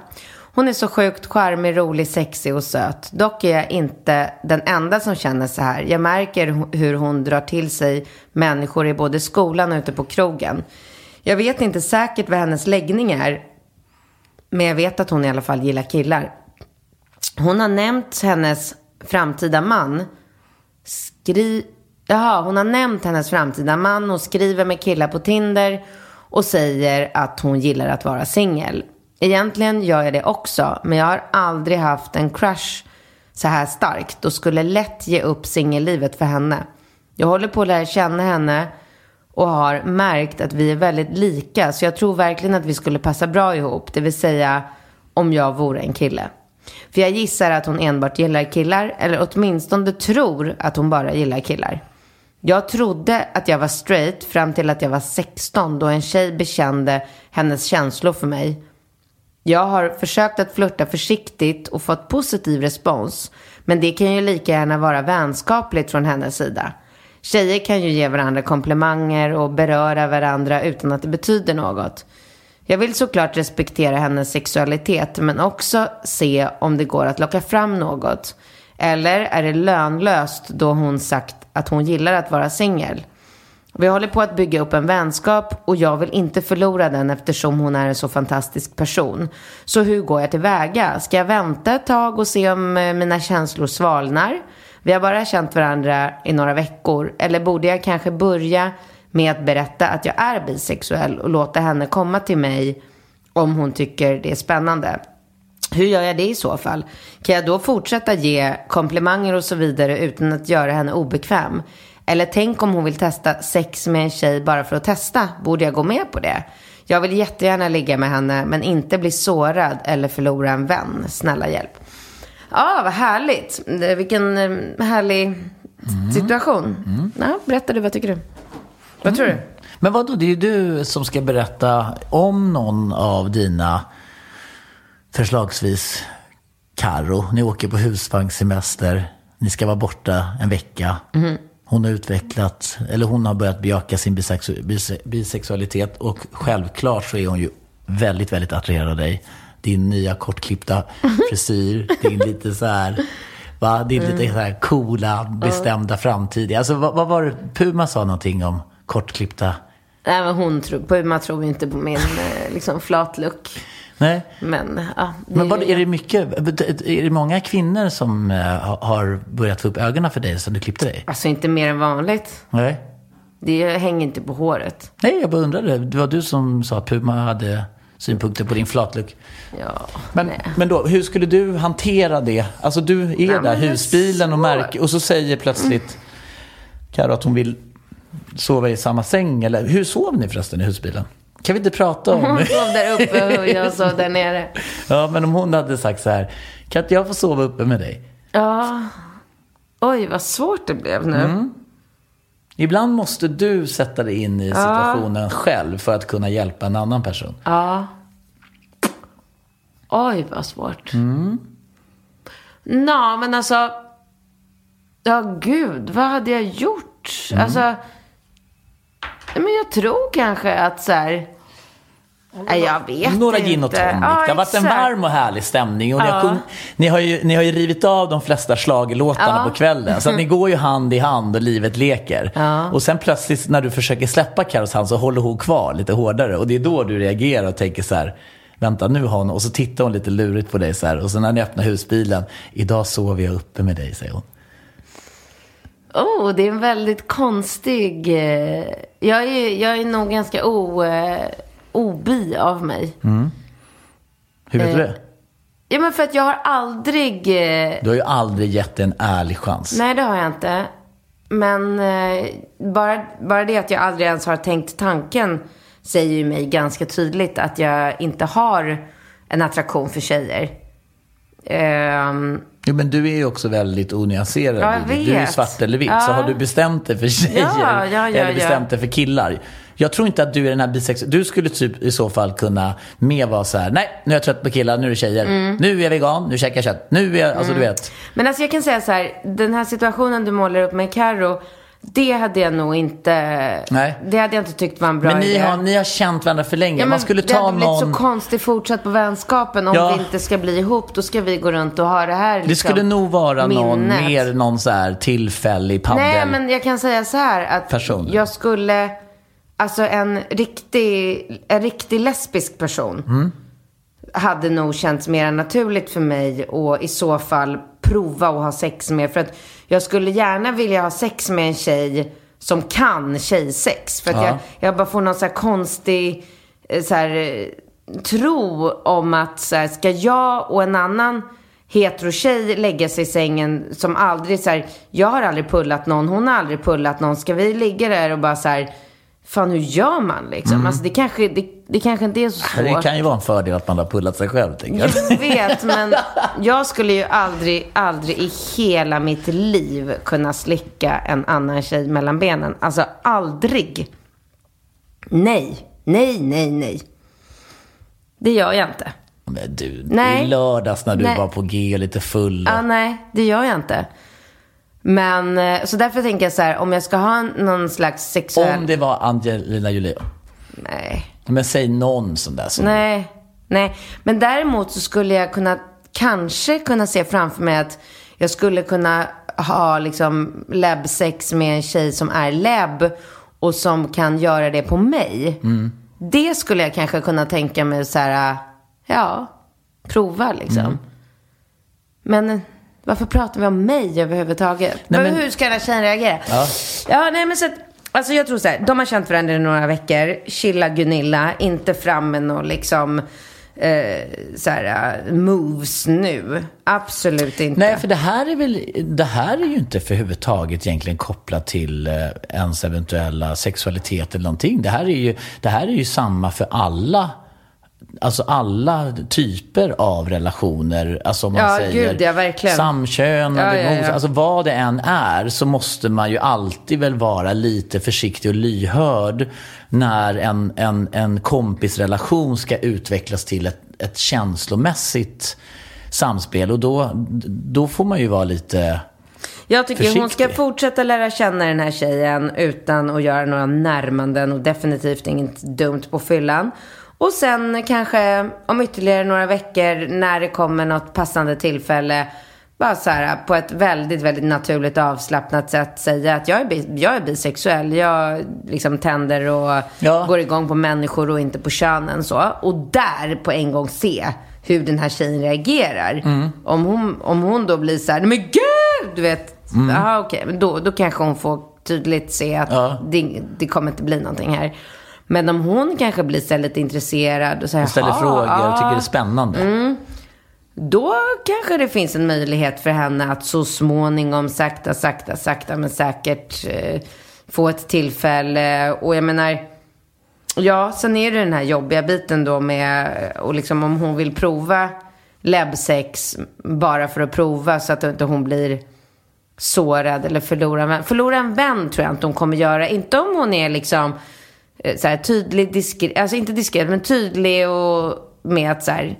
Hon är så sjukt charmig, rolig, sexig och söt. Dock är jag inte den enda som känner så här. Jag märker hu- hur hon drar till sig människor i både skolan och ute på krogen. Jag vet inte säkert vad hennes läggning är, men jag vet att hon i alla fall gillar killar. Hon har nämnt hennes framtida man. Skri... Jaha, hon har nämnt hennes framtida man Hon skriver med killar på Tinder och säger att hon gillar att vara singel. Egentligen gör jag det också, men jag har aldrig haft en crush så här starkt och skulle lätt ge upp singellivet för henne. Jag håller på att lära känna henne och har märkt att vi är väldigt lika. Så jag tror verkligen att vi skulle passa bra ihop. Det vill säga om jag vore en kille. För jag gissar att hon enbart gillar killar. Eller åtminstone tror att hon bara gillar killar. Jag trodde att jag var straight fram till att jag var 16 då en tjej bekände hennes känslor för mig. Jag har försökt att flirta försiktigt och fått positiv respons. Men det kan ju lika gärna vara vänskapligt från hennes sida. Tjejer kan ju ge varandra komplimanger och beröra varandra utan att det betyder något. Jag vill såklart respektera hennes sexualitet men också se om det går att locka fram något. Eller är det lönlöst då hon sagt att hon gillar att vara singel? Vi håller på att bygga upp en vänskap och jag vill inte förlora den eftersom hon är en så fantastisk person. Så hur går jag tillväga? Ska jag vänta ett tag och se om eh, mina känslor svalnar? Vi har bara känt varandra i några veckor. Eller borde jag kanske börja med att berätta att jag är bisexuell och låta henne komma till mig om hon tycker det är spännande? Hur gör jag det i så fall? Kan jag då fortsätta ge komplimanger och så vidare utan att göra henne obekväm? Eller tänk om hon vill testa sex med en tjej bara för att testa. Borde jag gå med på det? Jag vill jättegärna ligga med henne men inte bli sårad eller förlora en vän. Snälla hjälp. Ja, vad härligt. Det- Vilken eh, härlig situation. Ja, berätta du, vad tycker du? Vad tror du? Men vadå, det är ju du som ska berätta om någon av dina, förslagsvis Karo. Ni åker på husvagnssemester, ni ska vara borta en vecka. Hon har utvecklat, eller hon har börjat bejaka sin bisexu- bise- bisexualitet och självklart så är hon ju väldigt, väldigt attraherad av dig. Din nya kortklippta frisyr, din lite så här, va? Din lite så här coola, bestämda framtid. Alltså vad, vad var det, Puma sa någonting om kortklippta Nej, men hon tror, Puma tror inte på min eh, liksom flatlook. Nej. Men, ja. Men vad, är det mycket, är det många kvinnor som eh, ha- har börjat få upp ögonen för dig sen du klippte dig? Alltså inte mer än vanligt. Nej. Det hänger inte på håret. Nej, jag bara undrade. Det var du som sa att Puma hade synpunkter på din flatlook. Ja, Men, nej. men då, hur skulle du hantera det? Alltså du är Nej, där, husbilen och märker, och så säger plötsligt Karo att hon vill sova i samma säng. Eller hur sov ni förresten i husbilen? Kan vi inte prata om Hon sov där uppe och jag sov där nere. Ja, men om hon hade sagt så här, kan inte jag få sova uppe med dig? Ja. Oj, vad svårt det blev nu. Mm. Ibland måste du sätta dig in i situationen själv för att kunna hjälpa en annan person. Ja. Oj, vad svårt. Mm. Nå, men alltså. Ja, gud, vad hade jag gjort? Alltså. nej, Men jag tror kanske att så här. Nej, jag vet Några inte. gin och tonic. Ja, det har varit en varm och härlig stämning. Och ni, har Ja. sjung, ni, har ju, ni har ju rivit av de flesta schlagerlåtarna Ja. på kvällen. Så ni går ju hand i hand och livet leker. Ja. Och sen plötsligt när du försöker släppa Carros hand så håller hon kvar lite hårdare. Och det är då du reagerar och tänker så här. Vänta nu har hon, och så tittar hon lite lurigt på dig så här. Och sen när ni öppnar husbilen, idag sover jag uppe med dig, säger hon. Oh, det är en väldigt konstig... eh, Jag är, jag är nog ganska o, eh, obi av mig. Hur vet du det? Ja, men för att jag har aldrig... eh, Du har ju aldrig gett en ärlig chans. Nej, det har jag inte. Men eh, bara, bara det att jag aldrig ens har tänkt tanken säger ju mig ganska tydligt att jag inte har en attraktion för tjejer. Ehm, Jo, men du är ju också väldigt onyanserad. Ja. Du är vet. svart eller vitt. Så Ja. har du bestämt dig för tjejer Ja, ja, ja, eller bestämt ja. dig för killar. Jag tror inte att du är den här bisexuella. Du skulle typ i så fall kunna mer vara så här. Nej, nu är jag trött på killar, nu är det tjejer. Mm. Nu är jag vegan, nu käkar jag kött. Nu är jag, alltså du vet. Men alltså jag kan säga så här, den här situationen du målar upp med Karo, det hade jag nog inte, Nej. det hade jag inte tyckt var en bra Men ni idé. har, ni har känt varandra för länge. Ja, men Man skulle det ta hade blivit någon... så konstigt fortsatt på vänskapen om Ja. vi inte ska bli ihop. Då ska vi gå runt och ha det här liksom, Det skulle nog vara någon minnet. mer någon så här tillfällig paddel. Nej, men jag kan säga så här att Person. jag skulle, alltså en riktig, en riktig lesbisk person Mm. hade nog känts mer naturligt för mig och i så fall prova att ha sex med. För att jag skulle gärna vilja ha sex med en tjej som kan tjejsex. För att Ja. jag, jag bara får någon så här konstig eh, så här, eh, tro om att så här, ska jag och en annan hetero-tjej lägga sig i sängen som aldrig så här, jag har aldrig pullat någon, hon har aldrig pullat någon. Ska vi ligga där och bara så här, fan hur gör man liksom? Alltså det kanske, det, det kanske inte är så svårt. Det kan ju vara en fördel att man har pullat sig själv, tänker jag. Jag vet, men jag skulle ju aldrig, aldrig i hela mitt liv kunna slicka en annan tjej mellan benen. Alltså aldrig. Nej, nej, nej, nej. Det gör jag inte. Men du, Nej. i lördags när du Nej. var på G och lite full. Ja, nej, det gör jag inte. Men, eh, så därför tänker jag så här, om jag ska ha någon slags sexuell... Om det var Angelina Jolie. Nej. Men säg någon sån där som... Nej, nej. Men däremot så skulle jag kunna, kanske kunna se framför mig att jag skulle kunna ha liksom läbbsex med en tjej som är läbb och som kan göra det på mig. Det skulle jag kanske kunna tänka mig så här, ja, prova liksom. Men eh, varför pratar vi om mig överhuvudtaget? Nej, men- Hur ska den här tjejen reagera? Ja. Ja, nej men så att, alltså jag tror så här, de har känt varandra i några veckor. Chilla Gunilla, inte fram med någon liksom eh, så här, eh, moves nu. Absolut inte. Nej, för det här är väl, det här är ju inte för överhuvudtaget egentligen kopplat till eh, ens eventuella sexualitet eller någonting. Det här är ju, det här är ju samma för alla Alltså alla typer av relationer, alltså om man Ja, säger gud, ja, verkligen. samkönade, Ja, ja, alltså vad det än är så måste man ju alltid väl vara lite försiktig och lyhörd när en, en, en kompisrelation ska utvecklas till ett, ett känslomässigt samspel och då, då får man ju vara lite Jag tycker hon ska Försiktig. fortsätta lära känna den här tjejen utan att göra några närmanden och definitivt inget dumt på fyllan. Och sen kanske om ytterligare några veckor när det kommer något passande tillfälle bara så här på ett väldigt, väldigt naturligt avslappnat sätt säga att jag är, bi- jag är bisexuell. Jag liksom tänder och Ja. går igång på människor och inte på könen så. Och där på en gång se hur den här tjejen reagerar. Mm. Om, hon, om hon då blir så här, "Nej, men gud! Du vet, jaha okej, men då, då kanske hon får tydligt se att Mm. Ja. det, det kommer inte bli någonting här. Men om hon kanske blir så här lite intresserad och säger och ställer "Jaha, frågor och tycker ja." det är spännande. Då kanske det finns en möjlighet för henne att så småningom, sakta, sakta, sakta men säkert eh, få ett tillfälle. Och jag menar, Ja, sen är det den här jobbiga biten då med, och liksom om hon vill prova läbbsex bara för att prova så att inte hon blir sårad eller förlorar en vän. Förlora en vän tror jag inte hon kommer göra. Inte om hon är liksom Eh, så här, tydlig, diskret, alltså inte diskret, men tydlig och med att så här,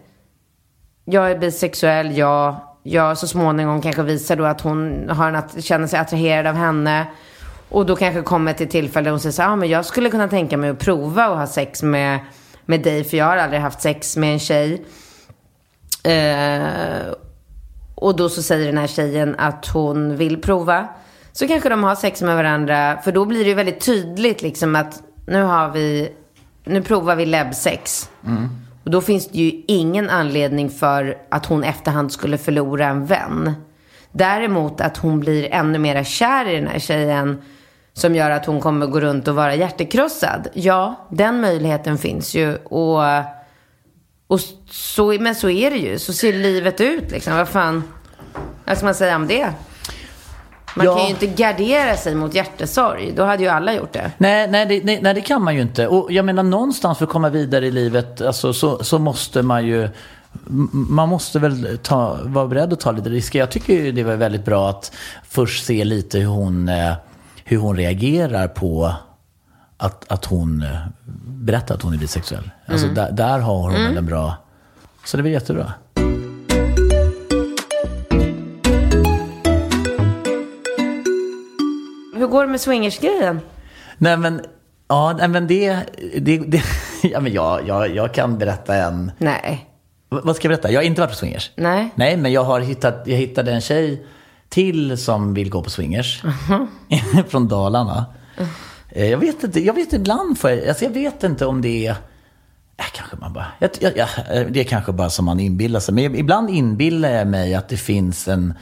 jag är bisexuell, jag, jag så småningom kanske visar då att hon har en att, känner sig attraherad av henne. Och då kanske kommer till tillfälle där hon säger så här, ah, men jag skulle kunna tänka mig att prova att ha sex med, med dig, för jag har aldrig haft sex med en tjej. Eh, och då så säger den här tjejen att hon vill prova. Så kanske de har sex med varandra. För då blir det ju väldigt tydligt liksom att nu har vi, nu provar vi läbbsex. Och då finns det ju ingen anledning för att hon efterhand skulle förlora en vän. Däremot att hon blir ännu mer kär i den här tjejen som gör att hon kommer gå runt och vara hjärtekrossad. Ja, den möjligheten finns ju. Och, och så, men så är det ju. Så ser livet ut liksom. Vad fan, vad ska man säga om det? Man Ja. kan ju inte gardera sig mot hjärtesorg. Då hade ju alla gjort det. Nej, nej, det, nej, nej, det kan man ju inte. Och jag menar någonstans för att komma vidare i livet alltså, så, så måste man ju man måste väl ta, vara beredd att ta lite risker. Jag tycker ju det var väldigt bra att först se lite hur hon, eh, hur hon reagerar på att, att hon eh, berättar att hon är bisexuell. Alltså där, där har hon väl en bra... Så det var jättebra. Hur går det med swingersgrejen? Nej men, ja, nej, men det... det, det ja, men jag, jag, jag kan berätta en... Nej. V- Vad ska jag berätta? Jag har inte varit på swingers. Nej. Nej, men jag har hittat, jag hittade en tjej till som vill gå på swingers. Från Dalarna. Eh, Jag vet inte, jag vet ibland får jag, alltså jag vet inte om det är, äh, kanske man bara, jag, jag, jag, det är kanske bara som man inbillar sig. Men ibland inbillar jag mig att det finns en,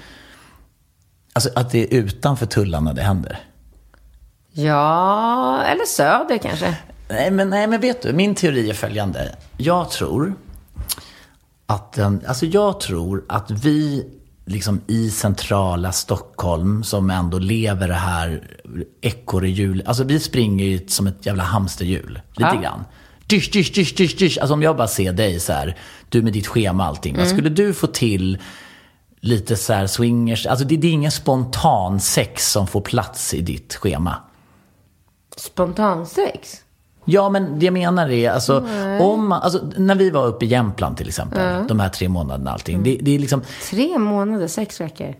alltså att det är utanför tullarna det händer. Ja, eller söder kanske. Nej men, nej, men vet du, min teori är följande. Jag tror att, den, alltså jag tror att vi liksom i centrala Stockholm som ändå lever det här ekorrehjul, alltså vi springer ju som ett jävla hamsterhjul, lite Ja. grann. Dysch, dysch, dysch, dysch, dysch. Alltså om jag bara ser dig så här, du med ditt schema och allting. Vad skulle du få till lite så här swingers, alltså det, det är ingen spontan sex som får plats i ditt schema. Spontansex? Ja, men det jag menar är, alltså, om man, alltså, när vi var uppe i Jämtland till exempel, de här tre månaderna allting. Det, det är liksom, Tre månader, sex veckor.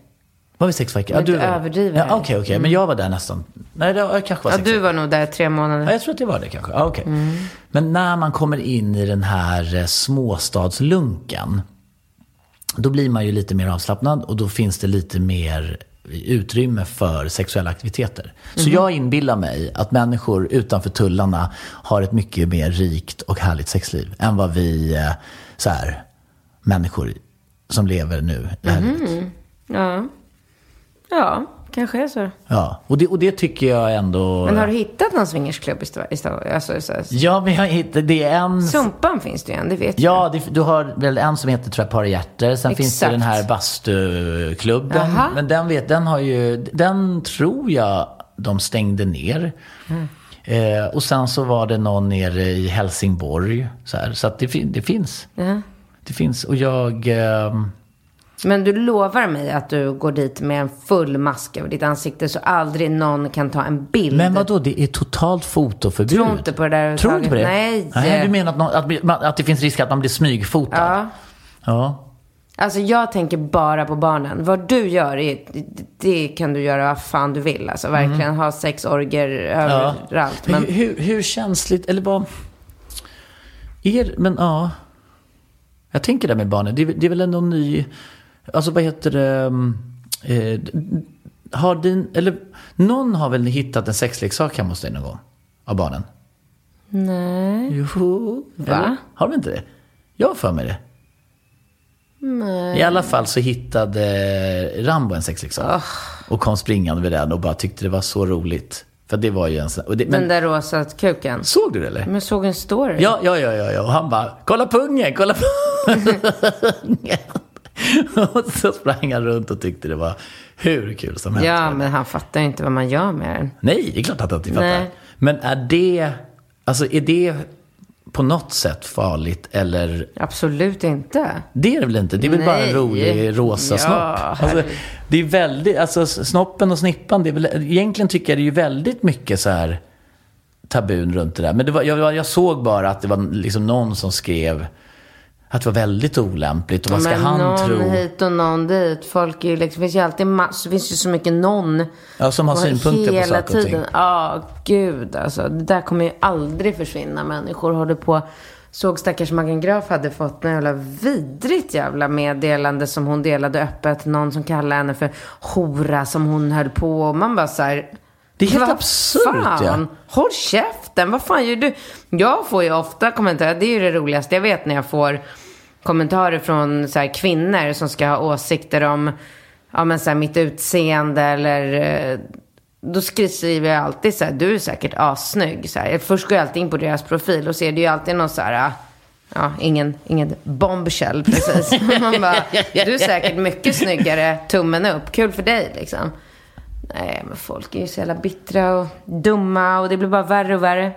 var vi sex veckor? Men du var- överdriver. Ja, Okej, okej, men jag var där nästan. Nej, det jag kanske var Ja, sex du veckor. var nog där tre Ja, månader. jag tror att det var det kanske. Ja, okej. Men när man kommer in i den här eh, småstadslunken, då blir man ju lite mer avslappnad och då finns det lite mer utrymme för sexuella aktiviteter. Så jag inbillar mig att människor utanför tullarna har ett mycket mer rikt och härligt sexliv än vad vi, eh, så här, människor som lever nu. Det här livet. Ja. Ja, kanske är så. Ja, och det, och det tycker jag ändå... Men har du hittat någon swingersklubb i Sto- i Sto- alltså, Ja, men jag hittar, det är en... Sumpan finns det ju en, det vet Ja, det, du har väl en som heter tror jag, Par hjärter. Sen finns det Exakt. den här bastuklubben. Jaha. Men den, vet, den har ju, den tror jag de stängde ner. Mm. Eh, och sen så var det någon nere i Helsingborg. Så, här, så att det, det finns. Ja. Det finns. Och jag... ehm, Men du lovar mig att du går dit med en full mask över ditt ansikte så aldrig någon kan ta en bild. men vadå, det är totalt fotoförbud. Tror inte på det där Tror inte på det? Nej. Nej du menar att, någon, att, att det finns risk att man blir smygfotad? Ja. Ja. Alltså jag tänker bara på barnen. Vad du gör, är, det, kan du göra vad fan du vill. Alltså verkligen ha sex orger överallt. Men Men hur, hur känsligt, eller vad... Er, men ja. Jag tänker det med barnen. Det, är- det är väl ändå ny... Alltså vad heter det? um, Eh, har din... Eller någon har väl hittat en sexleksak hemma hos dig någon gång? Av barnen? nej. Jo. Va? Eller? Har de inte det? Jag har för mig det. I alla fall så hittade Rambo en sexleksak. Och kom springande med den och bara tyckte det var så roligt. För det var ju en sån... Och det, men, Den där rosa kuken. Såg du det eller? Men jag såg en story. Ja, ja, ja, ja, ja. Och han bara, kolla pungen, kolla pungen. och så sprang han runt och tyckte det var hur kul som helst. Ja, men han fattar ju inte vad man gör med den. Nej, det är klart att han inte fattar. Nej. Men är det, Alltså är det på något sätt farligt eller? Absolut inte. Det är det väl inte? Det är väl bara en Nej. rolig rosa Ja, snopp? Alltså, det är väldigt, alltså snoppen och snippan, det är väl, egentligen tycker jag det är ju väldigt mycket så här tabun runt det där. Men det var, jag, jag såg bara att det var liksom någon som skrev att det var väldigt olämpligt. Och vad ska Men han någon tro? hit och någon dit. Folk är ju liksom, finns ju alltid massor, finns ju så mycket någon. Ja, som har synpunkter på hela saker och ting. tiden. Ja, gud alltså. Det där kommer ju aldrig försvinna. Människor håller på. Såg stackars Maggan Graf hade fått en jävla vidrigt jävla meddelande som hon delade öppet. Någon som kallade henne för hora som hon höll på. Och man bara så här. Det är helt vad absurt, fan? ja. Håll käften, vad fan gör du? Jag får ju ofta kommentarer, det är ju det roligaste jag vet när jag får kommentarer från så här, kvinnor som ska ha åsikter om ja, men, så här, mitt utseende eller eh, då skriver jag alltid så här, du är säkert assnygg. Så här. Först går jag alltid in på deras profil och ser det är ju alltid någon så här, ja, ingen, ingen bombshell precis. Man bara, du är säkert mycket snyggare, tummen upp, kul för dig liksom. Nej, men folk är ju så jävla bittra och dumma och det blir bara värre och värre.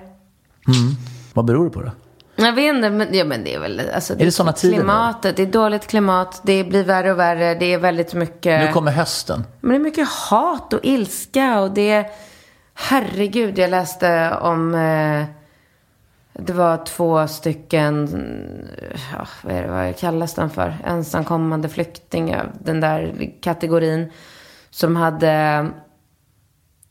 Vad beror det på då? Jag vet inte, men, ja, men det är väl... Alltså, det såna tider nu? Klimatet, det är dåligt klimat, det blir värre och värre, det är väldigt mycket... Nu kommer hösten. Men det är mycket hat och ilska och det... Herregud, jag läste om... Eh, det var två stycken... Ja, vad, är det, vad kallas den för? Ensamkommande flyktingar, den där kategorin. Som hade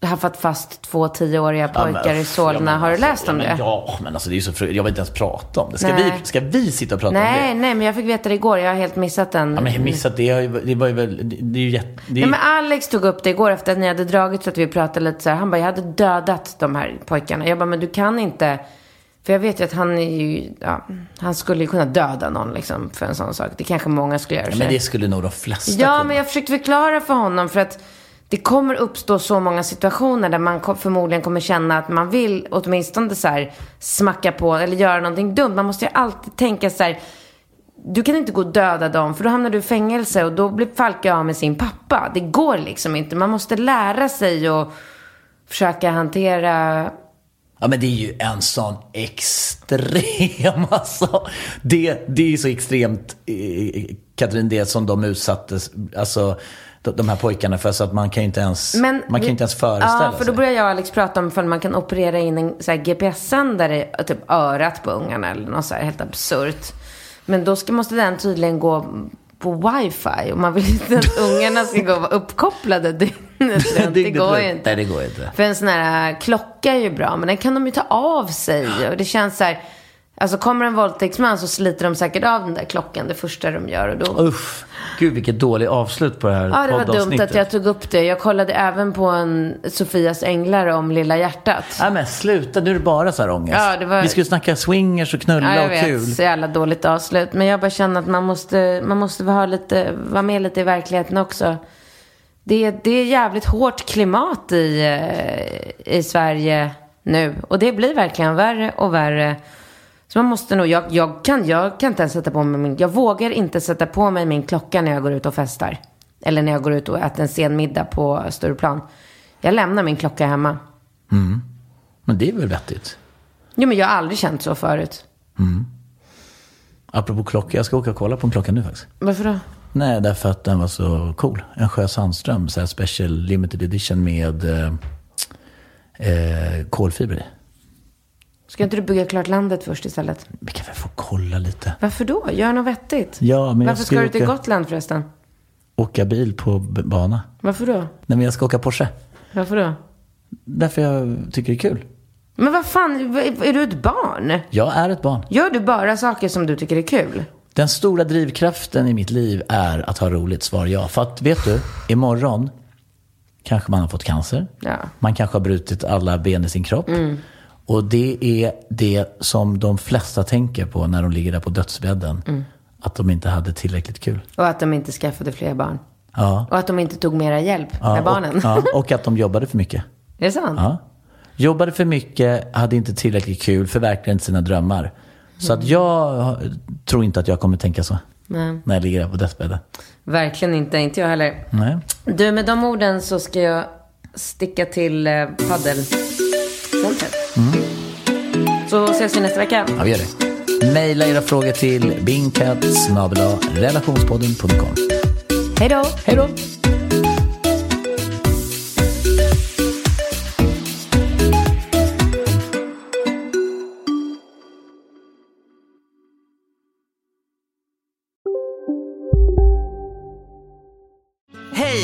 haft fast två tioåriga pojkar i Solna. Har du läst om ja, det? Men, ja, men alltså det är ju så fru- Jag vill inte ens prata om det. Ska, Nej. vi, ska vi sitta och prata om Nej, det? nej, men jag fick veta det igår. Jag har helt missat den. Ja, men missat det. Det var ju väl... Det, det är ju jätte... Det är, Nej, men Alex tog upp det igår efter att ni hade dragit så att vi pratade lite så här. Han bara, jag hade dödat de här pojkarna. Jag bara, men du kan inte. För jag vet ju att han är ju, ja, han skulle ju kunna döda någon liksom för en sån sak. Det kanske många skulle göra. ja, men det skulle nog de flesta Ja, kunna. men jag försökte förklara för honom för att det kommer uppstå så många situationer där man förmodligen kommer känna att man vill åtminstone så här smacka på eller göra någonting dumt. Man måste ju alltid tänka så här, du kan inte gå och döda dem för då hamnar du i fängelse och då blir Falke av med sin pappa. Det går liksom inte. Man måste lära sig och försöka hantera Ja, men det är ju en sån extrem, alltså. Det, det är ju så extremt, eh, Katrin, det som de utsattes, alltså de, här pojkarna för, så att man kan ju inte ens, man kan ju inte ens föreställa Ja, för då sig. börjar jag och Alex prata om ifall man kan operera in en så här GPS-sändare typ örat på ungarna eller något så här helt absurt. Men då ska, måste den tydligen gå på wifi och man vill inte att ungarna ska gå och vara uppkopplade dygnet runt. Det går ju inte. Nej, det går inte. För en sån här klocka är ju bra, men den kan de ju ta av sig. Och det känns så här, alltså kommer en våldtäktsman så sliter de säkert av den där klockan det första de gör. Och då Uff, gud vilket dåligt avslut på det här Ja, det var dumt att jag tog upp det. Jag kollade även på en Sofias Änglar om Lilla hjärtat. Nej men sluta, nu är det bara så här ångest. Ja, det var- Vi skulle snacka swingers och knulla Ja, jag och vet. kul. Så jävla dåligt avslut. Men jag bara känner att man måste, man måste vara, lite, vara med lite i verkligheten också. Det, är- det är jävligt hårt klimat i, eh, i Sverige nu. Och det blir verkligen värre och värre. Så man måste nog, jag, jag, kan, jag kan inte ens sätta på mig min, jag vågar inte sätta på mig min klocka när jag går ut och festar. Eller när jag går ut och äter en sen middag på Stureplan. Jag lämnar min klocka hemma. Men det är väl vettigt. Jo men jag har aldrig känt så förut. Apropå klocka, jag ska åka och kolla på en klocka nu faktiskt. Varför då? Nej, därför att den var så cool. En Sjö Sandström, så här special limited edition med eh, eh, kolfiber i. Ska inte du bygga klart landet först istället? Vi kan väl få kolla lite. Varför då? Gör något vettigt. Ja, men Varför ska ska du till åka- Gotland förresten? Åka bil på bana. Varför då? Nej, men jag ska åka Porsche. Varför då? Därför jag tycker det är kul. Men vad fan, är du ett barn? Jag är ett barn. Gör du bara saker som du tycker är kul? Den stora drivkraften i mitt liv är att ha roligt, svar ja. För att, vet du, imorgon kanske man har fått cancer. Ja. Man kanske har brutit alla ben i sin kropp. Och det är det som de flesta tänker på när de ligger där på dödsbädden. Att de inte hade tillräckligt kul. Och att de inte skaffade fler barn. Ja. Och att de inte tog mera hjälp ja med barnen. Och, ja, och att de jobbade för mycket. är det sant? Ja. Jobbade för mycket, hade inte tillräckligt kul, förverkligade inte sina drömmar. Så att jag tror inte att jag kommer tänka så. Nej. När jag ligger där på dödsbädden. Verkligen inte, inte jag heller. Nej. Du, med de orden så ska jag sticka till eh, paddelcentret. Så ses vi nästa vecka. Ja, vi gör det. Maila era frågor till bingcat relationspodden.com. Hej då! Hej då!